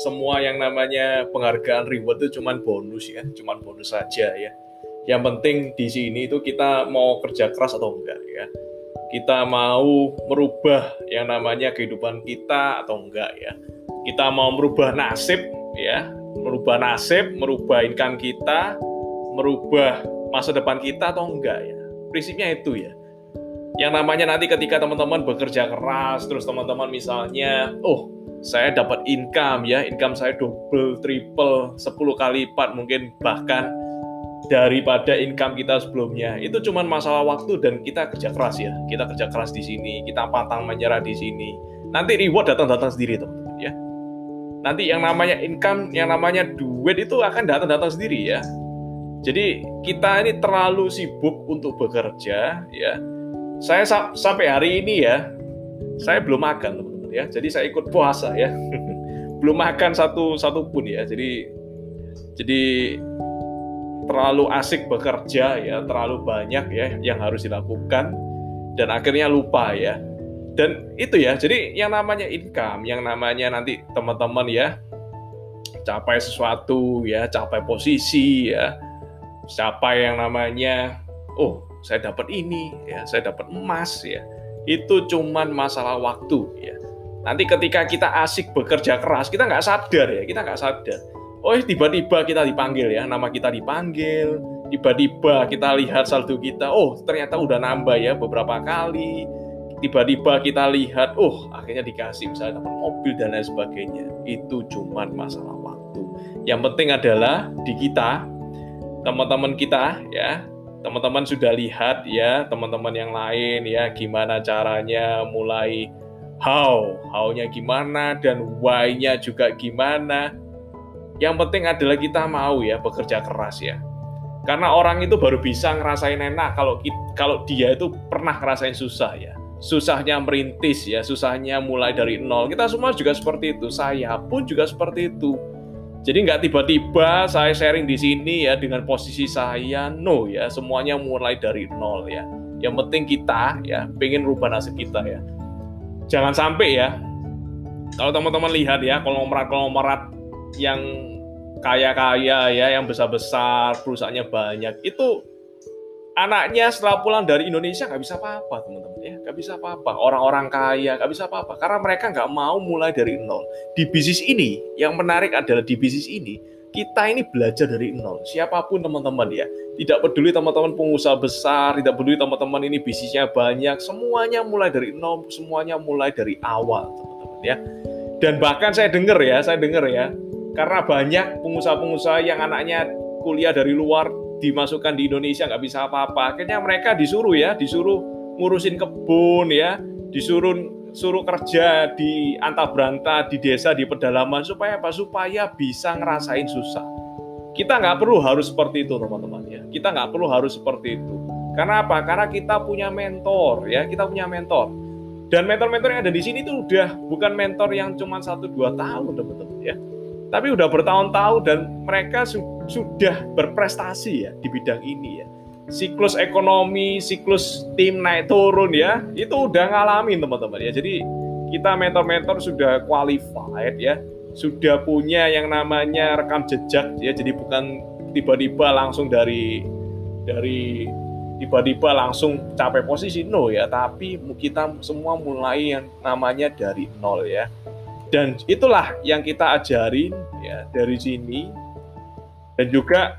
semua yang namanya penghargaan reward itu cuman bonus ya, cuman bonus saja ya. Yang penting di sini itu kita mau kerja keras atau enggak ya. Kita mau merubah yang namanya kehidupan kita atau enggak ya. Kita mau merubah nasib ya, merubah nasib, merubah income kita, merubah masa depan kita atau enggak ya. Prinsipnya itu ya yang namanya nanti ketika teman-teman bekerja keras terus teman-teman misalnya oh saya dapat income ya. Income saya double triple 10 kali lipat mungkin bahkan daripada income kita sebelumnya. Itu cuma masalah waktu dan kita kerja keras ya. Kita kerja keras di sini kita pantang menyerah di sini. Nanti reward datang-datang sendiri teman-teman ya. Nanti yang namanya income yang namanya duit itu akan datang-datang sendiri ya. Jadi kita ini terlalu sibuk untuk bekerja ya. Saya sa sampai hari ini ya, saya belum makan teman-teman ya. Jadi saya ikut puasa ya, belum makan satu satu pun ya. Jadi jadi terlalu asik bekerja ya, terlalu banyak ya yang harus dilakukan dan akhirnya lupa ya. Dan itu ya, jadi yang namanya income, yang namanya nanti teman-teman ya capai sesuatu ya, capai posisi ya, capai yang namanya oh saya dapat ini, ya, saya dapat emas, ya. Itu cuman masalah waktu, ya. Nanti ketika kita asik bekerja keras, kita nggak sadar ya, kita nggak sadar. Oh, tiba-tiba kita dipanggil ya, nama kita dipanggil, tiba-tiba kita lihat saldo kita, oh ternyata udah nambah ya beberapa kali. Tiba-tiba kita lihat, oh akhirnya dikasih misalnya dapat mobil dan lain sebagainya. Itu cuman masalah waktu. Yang penting adalah di kita, teman-teman kita ya, teman-teman sudah lihat ya teman-teman yang lain ya gimana caranya mulai how? How-nya gimana dan why-nya juga gimana? Yang penting adalah kita mau ya bekerja keras ya. Karena orang itu baru bisa ngerasain enak kalau kalau dia itu pernah ngerasain susah ya. Susahnya merintis ya susahnya mulai dari nol. Kita semua juga seperti itu saya pun juga seperti itu. Jadi nggak tiba-tiba saya sharing di sini ya dengan posisi saya, no ya, semuanya mulai dari nol ya. Yang penting kita ya pengen rubah nasib kita ya. Jangan sampai ya, kalau teman-teman lihat ya, konglomerat-konglomerat yang kaya-kaya ya, yang besar-besar, perusahaannya banyak, itu anaknya setelah pulang dari Indonesia nggak bisa apa-apa teman-teman ya. Nggak bisa apa-apa. Orang-orang kaya nggak bisa apa-apa. Karena mereka nggak mau mulai dari nol. Di bisnis ini yang menarik adalah di bisnis ini kita ini belajar dari nol. Siapa pun teman-teman ya tidak peduli teman-teman pengusaha besar tidak peduli teman-teman ini bisnisnya banyak semuanya mulai dari nol semuanya mulai dari awal teman-teman ya dan bahkan saya dengar ya saya dengar ya karena banyak pengusaha-pengusaha yang anaknya kuliah dari luar dimasukkan di Indonesia nggak bisa apa-apa. Akhirnya mereka disuruh ya, disuruh ngurusin kebun ya, disuruh suruh kerja di beranta di desa, di pedalaman supaya apa? Supaya bisa ngerasain susah. Kita nggak perlu harus seperti itu teman-teman ya. Kita nggak perlu harus seperti itu. Karena apa? Karena kita punya mentor ya, kita punya mentor. Dan mentor-mentor yang ada di sini itu udah bukan mentor yang cuma satu dua tahun teman-teman ya tapi udah bertahun-tahun dan mereka su sudah berprestasi ya di bidang ini ya. Siklus ekonomi, siklus tim naik turun ya, itu udah ngalamin teman-teman ya. Jadi kita mentor-mentor sudah qualified ya, sudah punya yang namanya rekam jejak ya. Jadi bukan tiba-tiba langsung dari dari tiba-tiba langsung capai posisi? No ya, tapi kita semua mulai yang namanya dari nol ya. Dan itulah yang kita ajarin ya dari sini. Dan juga